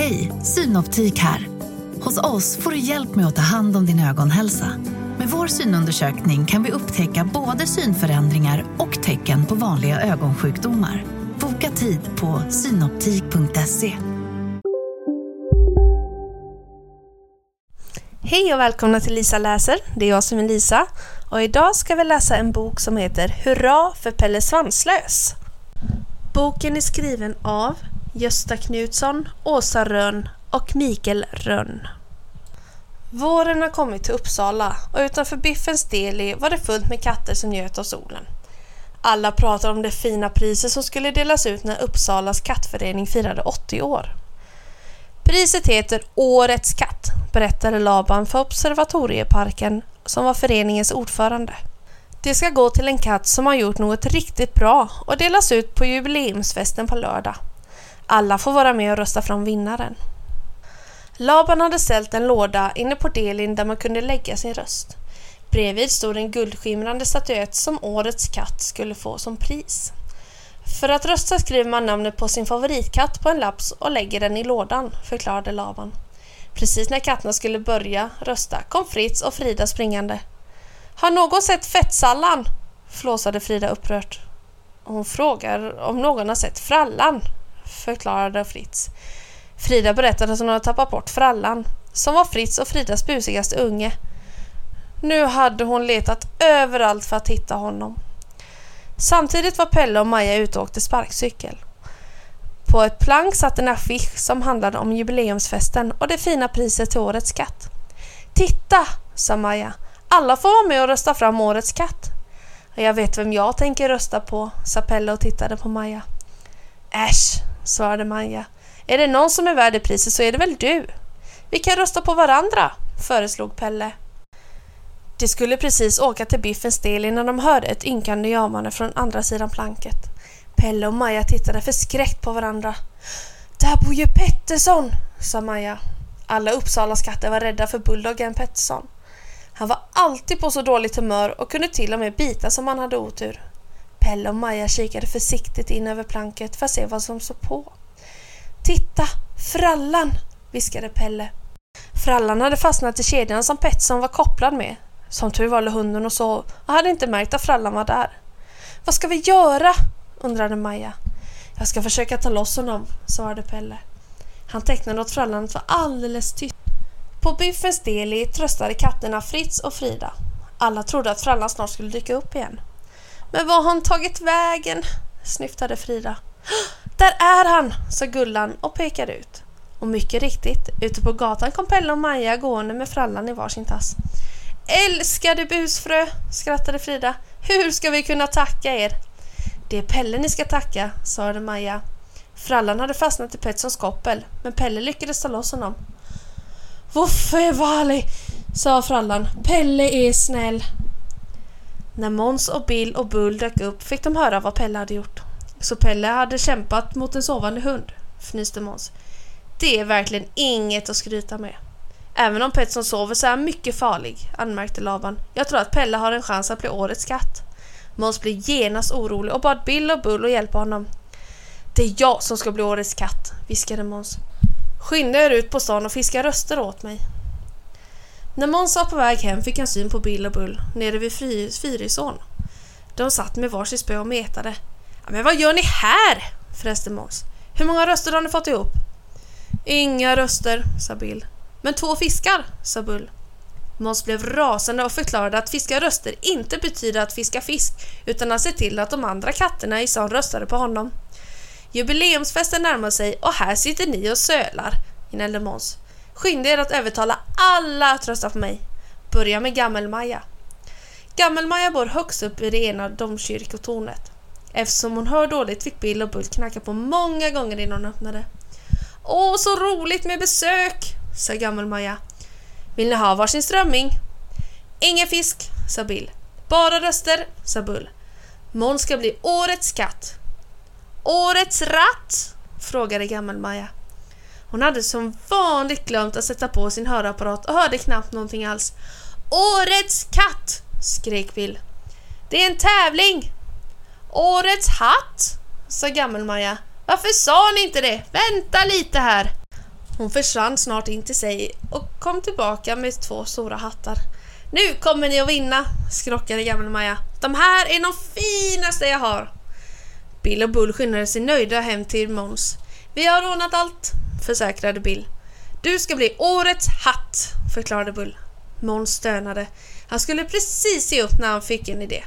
Hej, Synoptik här. Hos oss får du hjälp med att ta hand om din ögonhälsa. Med vår synundersökning kan vi upptäcka både synförändringar och tecken på vanliga ögonsjukdomar. Boka tid på synoptik.se. Hej och välkomna till Lisa läser. Det är jag som är Lisa och idag ska vi läsa en bok som heter Hurra för Pelle Svanslös. Boken är skriven av Gösta Knutsson, Åsa Rönn och Mikael Rönn. Våren har kommit till Uppsala och utanför Biffens Deli var det fullt med katter som njöt av solen. Alla pratar om det fina priset som skulle delas ut när Uppsalas kattförening firade 80 år. Priset heter Årets katt, berättade Laban för Observatorieparken som var föreningens ordförande. Det ska gå till en katt som har gjort något riktigt bra och delas ut på jubileumsfesten på lördag. Alla får vara med och rösta fram vinnaren. Laban hade ställt en låda inne på delin där man kunde lägga sin röst. Bredvid stod en guldskimrande statyett som årets katt skulle få som pris. För att rösta skriver man namnet på sin favoritkatt på en lapp och lägger den i lådan, förklarade Laban. Precis när katterna skulle börja rösta kom Fritz och Frida springande. Har någon sett fettsallan? flåsade Frida upprört. Hon frågar om någon har sett frallan, förklarade Fritz. Frida berättade att hon hade tappat bort frallan, som var Fritz och Fridas busigaste unge. Nu hade hon letat överallt för att hitta honom. Samtidigt var Pelle och Maja ute och åkte sparkcykel. På ett plank satt en affisch som handlade om jubileumsfesten och det fina priset till årets katt. Titta, sa Maja. Alla får vara med och rösta fram årets katt. Jag vet vem jag tänker rösta på, sa Pelle och tittade på Maja. Äsch, svarade Maja. Är det någon som är värd det priset så är det väl du? Vi kan rösta på varandra, föreslog Pelle. De skulle precis åka till Biffens del innan de hörde ett ynkande jamande från andra sidan planket. Pelle och Maja tittade förskräckt på varandra. Där bor ju Pettersson, sa Maja. Alla Uppsalas katter var rädda för bulldoggen Pettersson. Han var alltid på så dåligt humör och kunde till och med bita som han hade otur. Pelle och Maja kikade försiktigt in över planket för att se vad som såg på. Titta, frallan! viskade Pelle. Frallan hade fastnat i kedjan som Pettson var kopplad med. Som tur var låg hunden och sov och hade inte märkt att frallan var där. Vad ska vi göra? undrade Maja. Jag ska försöka ta loss honom, svarade Pelle. Han tecknade åt frallan att vara alldeles tyst. På Biffens deli tröstade katterna Fritz och Frida. Alla trodde att frallan snart skulle dyka upp igen. Men var har han tagit vägen? snyftade Frida. Där är han, sa Gullan och pekade ut. Och mycket riktigt, ute på gatan kom Pelle och Maja gående med frallan i varsin tass. Älskade busfrö, skrattade Frida. Hur ska vi kunna tacka er? Det är Pelle ni ska tacka, sade Maja. Frallan hade fastnat i Petterssons koppel, men Pelle lyckades ta loss honom. Voffe Vali, sa frallan. Pelle är snäll. När Måns och Bill och Bull dök upp fick de höra vad Pelle hade gjort. Så Pelle hade kämpat mot en sovande hund, fnyste Måns. Det är verkligen inget att skryta med. Även om Pettson sover så är han mycket farlig, anmärkte Laban. Jag tror att Pelle har en chans att bli årets katt. Måns blev genast orolig och bad Bill och Bull att hjälpa honom. Det är jag som ska bli årets katt, viskade Måns. Skynda er ut på stan och fiska röster åt mig. När Måns var på väg hem fick han syn på Bill och Bull nere vid Fyrisån. De satt med varsitt spö och metade. Men vad gör ni här? fräste Måns. Hur många röster har ni fått ihop? Inga röster, sa Bill. Men två fiskar, sa Bull. Måns blev rasande och förklarade att fiska röster inte betyder att fiska fisk utan att se till att de andra katterna i stan röstade på honom. Jubileumsfesten närmar sig och här sitter ni och sölar, gnällde Måns. Skynda er att övertala alla att rösta på mig. Börja med Gammel-Maja. Gammel-Maja bor högst upp i det ena domkyrkotornet. Eftersom hon hör dåligt fick Bill och Bull knacka på många gånger innan hon öppnade. Åh, så roligt med besök, sa Gammel-Maja. Vill ni ha varsin strömming? Ingen fisk, sa Bill. Bara röster, sa Bull. Måns ska bli årets katt. Årets ratt? frågade Gammel-Maja. Hon hade som vanligt glömt att sätta på sin hörapparat och hörde knappt någonting alls. Årets katt! skrek Bill. Det är en tävling! Årets hatt! sa Gammel-Maja. Varför sa ni inte det? Vänta lite här! Hon försvann snart in till sig och kom tillbaka med två stora hattar. Nu kommer ni att vinna, skrockade gammelmaja. De här är de finaste jag har. Bill och Bull skyndade sig nöjda hem till Måns. Vi har ordnat allt, försäkrade Bill. Du ska bli årets hatt, förklarade Bull. Måns stönade. Han skulle precis se upp när han fick en idé.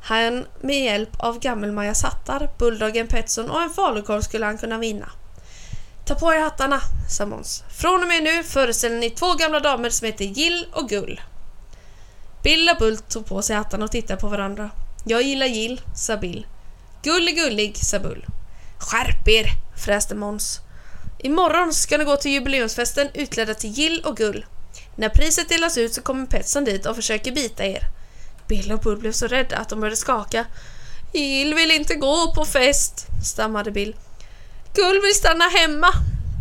Han, med hjälp av Gammelmajas hattar, Bulldoggen Petson och en falukorv skulle han kunna vinna. Ta på er hattarna, sa Måns. Från och med nu föreställer ni två gamla damer som heter Gill och Gull. Bill och Bull tog på sig hattarna och tittade på varandra. Jag gillar Gill, sa Bill. Gull är gullig, sa Bull. Skärp er, fräste Måns. Imorgon ska ni gå till jubileumsfesten utklädda till Gill och Gull. När priset delas ut så kommer Petson dit och försöker bita er. Bill och Bull blev så rädda att de började skaka. Gill vill inte gå på fest, stammade Bill. Gull vill stanna hemma,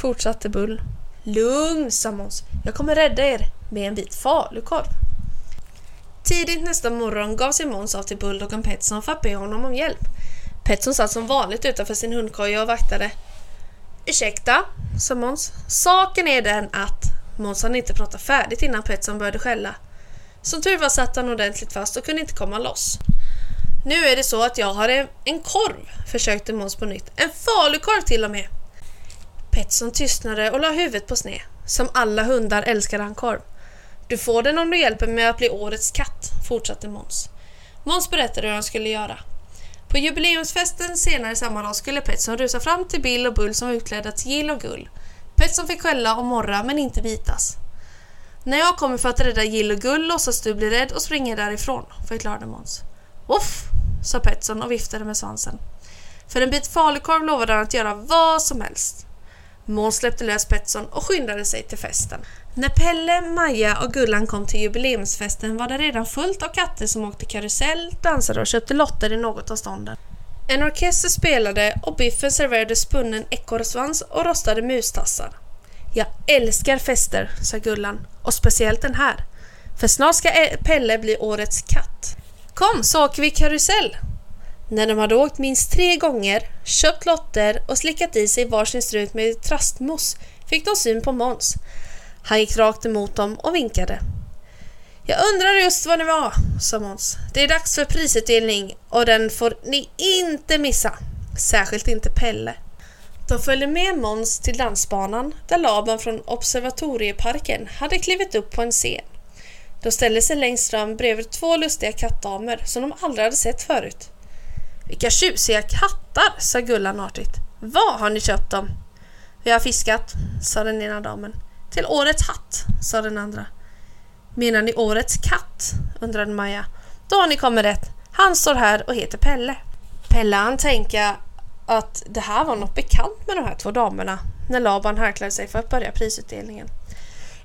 fortsatte Bull. Lugn, sa Måns. Jag kommer rädda er med en bit falukorv. Tidigt nästa morgon gav sig Måns av till Bulldoggen Petson för att be honom om hjälp. Petson satt som vanligt utanför sin hundkoja och vaktade. Ursäkta, sa Måns. Saken är den att Måns hann inte prata färdigt innan Petson började skälla. Som tur var satt han ordentligt fast och kunde inte komma loss. Nu är det så att jag har en, en korv, försökte Måns på nytt. En falukorv till och med. Petson tystnade och la huvudet på sned. Som alla hundar älskade han korv. Du får den om du hjälper mig att bli årets katt, fortsatte Måns. Måns berättade hur han skulle göra. På jubileumsfesten senare samma dag skulle Petson rusa fram till Bill och Bull som var utklädda till Gill och Gull. Petson fick skälla och morra men inte bitas. När jag kommer för att rädda Gill och Gull låtsas du bli rädd och springer därifrån, förklarade Måns. Voff, sa Petson och viftade med svansen. För en bit falukorv lovade han att göra vad som helst. Måns släppte lös Petson och skyndade sig till festen. När Pelle, Maja och Gullan kom till jubileumsfesten var det redan fullt av katter som åkte karusell, dansade och köpte lotter i något av stånden. En orkester spelade och Biffen serverade spunnen ekorrsvans och rostade mustassar. Jag älskar fester, sa Gullan, och speciellt den här. För snart ska e- Pelle bli årets katt. Kom så åker vi karusell! När de hade åkt minst tre gånger, köpt lotter och slickat i sig varsin strut med trastmos fick de syn på Måns. Han gick rakt emot dem och vinkade. Jag undrar just vad ni var, sa Måns. Det är dags för prisutdelning och den får ni inte missa. Särskilt inte Pelle. De följde med Måns till dansbanan där Laban från Observatorieparken hade klivit upp på en scen. De ställde sig längst fram bredvid två lustiga kattdamer som de aldrig hade sett förut. Vilka tjusiga kattar, sa Gullan artigt. Var har ni köpt dem? Vi har fiskat, sa den ena damen. Till årets hatt, sa den andra. Menar ni årets katt? undrade Maja. Då har ni kommit rätt. Han står här och heter Pelle. Pelle han tänka att det här var något bekant med de här två damerna när Laban harklade sig för att börja prisutdelningen.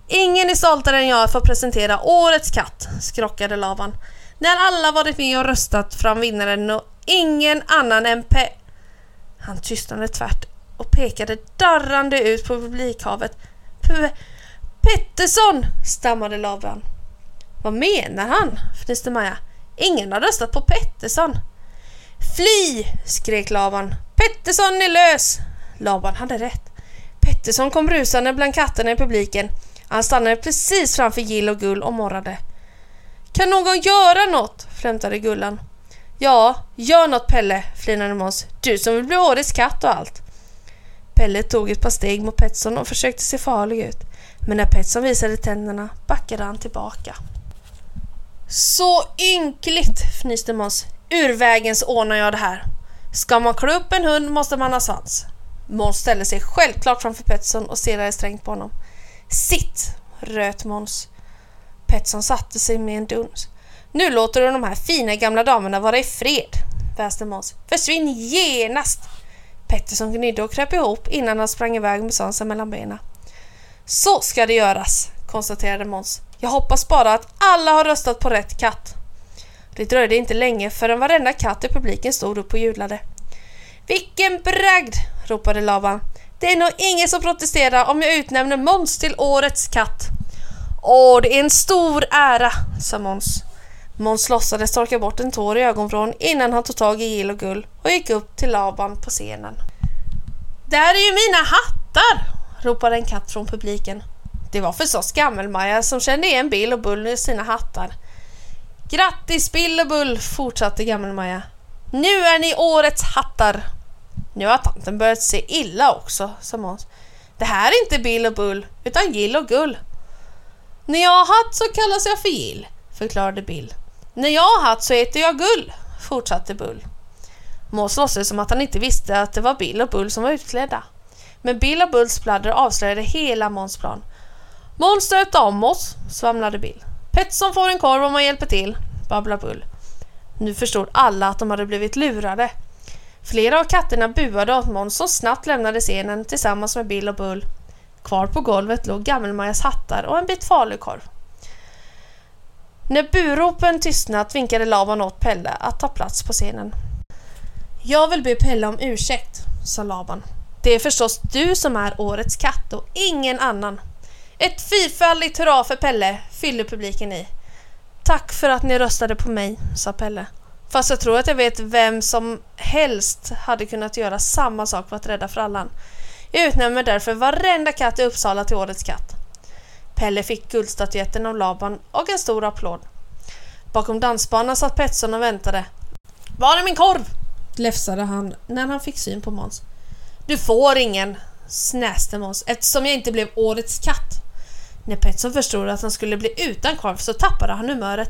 Ingen är stoltare än jag att få presentera Årets katt, skrockade Laban. När alla varit med och röstat fram vinnaren och ingen annan än Pe... Han tystnade tvärt och pekade darrande ut på publikhavet. Pettersson! stammade Laban. Vad menar han? fnyste Maja. Ingen har röstat på Pettersson. Fly! skrek Laban. Pettersson är lös! Laban hade rätt. Pettersson kom rusande bland katterna i publiken. Han stannade precis framför Gill och Gull och morrade. Kan någon göra något? flämtade Gullan. Ja, gör något Pelle, flinade Måns. Du som vill bli årets katt och allt. Pelle tog ett par steg mot Pettersson och försökte se farlig ut. Men när Pettersson visade tänderna backade han tillbaka. Så ynkligt, fnyste Måns. Ur vägen så ordnar jag det här. Ska man klå upp en hund måste man ha svans. Måns ställde sig självklart framför Pettersson och stirrade strängt på honom. Sitt! röt Måns. Pettersson satte sig med en duns. Nu låter du de här fina gamla damerna vara i fred, väste Måns. Försvinn genast! Pettersson gnydde och kröp ihop innan han sprang iväg med svansen mellan benen. Så ska det göras, konstaterade Måns. Jag hoppas bara att alla har röstat på rätt katt. Det dröjde inte länge förrän varenda katt i publiken stod upp och jublade. Vilken bragd! ropade Laban. Det är nog ingen som protesterar om jag utnämner Måns till årets katt. Åh, det är en stor ära, sa Måns. Måns låtsades torka bort en tår i ögonvrån innan han tog tag i Gill och Gull och gick upp till Laban på scenen. Där är ju mina hattar! ropade en katt från publiken. Det var förstås Gammelmaja som kände igen Bill och Bull i sina hattar. Grattis Bill och Bull, fortsatte Gammelmaja. Nu är ni årets hattar! Nu har tanten börjat se illa också, sa Måns. Det här är inte Bill och Bull, utan Gill och Gull. När jag har hatt så kallas jag för Gill, förklarade Bill. När jag har hatt så äter jag Gull, fortsatte Bull. Måns låtsades som att han inte visste att det var Bill och Bull som var utklädda. Men Bill och Bulls pladder avslöjade hela Måns plan. Måns stöpte om oss, svamlade Bill. Pettson får en korv om man hjälper till, babblade Bull. Nu förstod alla att de hade blivit lurade. Flera av katterna buade åt Måns som snabbt lämnade scenen tillsammans med Bill och Bull. Kvar på golvet låg Gammelmajas hattar och en bit falukorv. När buropen tystnat vinkade Laban åt Pelle att ta plats på scenen. Jag vill be Pelle om ursäkt, sa Laban. Det är förstås du som är årets katt och ingen annan. Ett fyrfaldigt hurra för Pelle, fyllde publiken i. Tack för att ni röstade på mig, sa Pelle. Fast jag tror att jag vet vem som helst hade kunnat göra samma sak för att rädda frallan. Jag utnämner därför varenda katt i Uppsala till Årets katt. Pelle fick guldstatyetten av Laban och en stor applåd. Bakom dansbanan satt Pettersson och väntade. Var är min korv? Läfsade han när han fick syn på Måns. Du får ingen, snäste Måns, eftersom jag inte blev Årets katt. När Pettersson förstod att han skulle bli utan korv så tappade han humöret.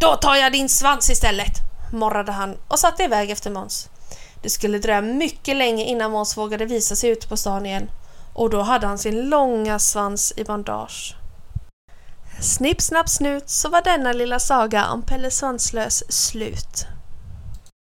Då tar jag din svans istället, morrade han och satte iväg efter Måns. Det skulle dröja mycket länge innan Måns vågade visa sig ute på stan igen och då hade han sin långa svans i bandage. Snipp, snapp, snut så var denna lilla saga om Pelle Svanslös slut.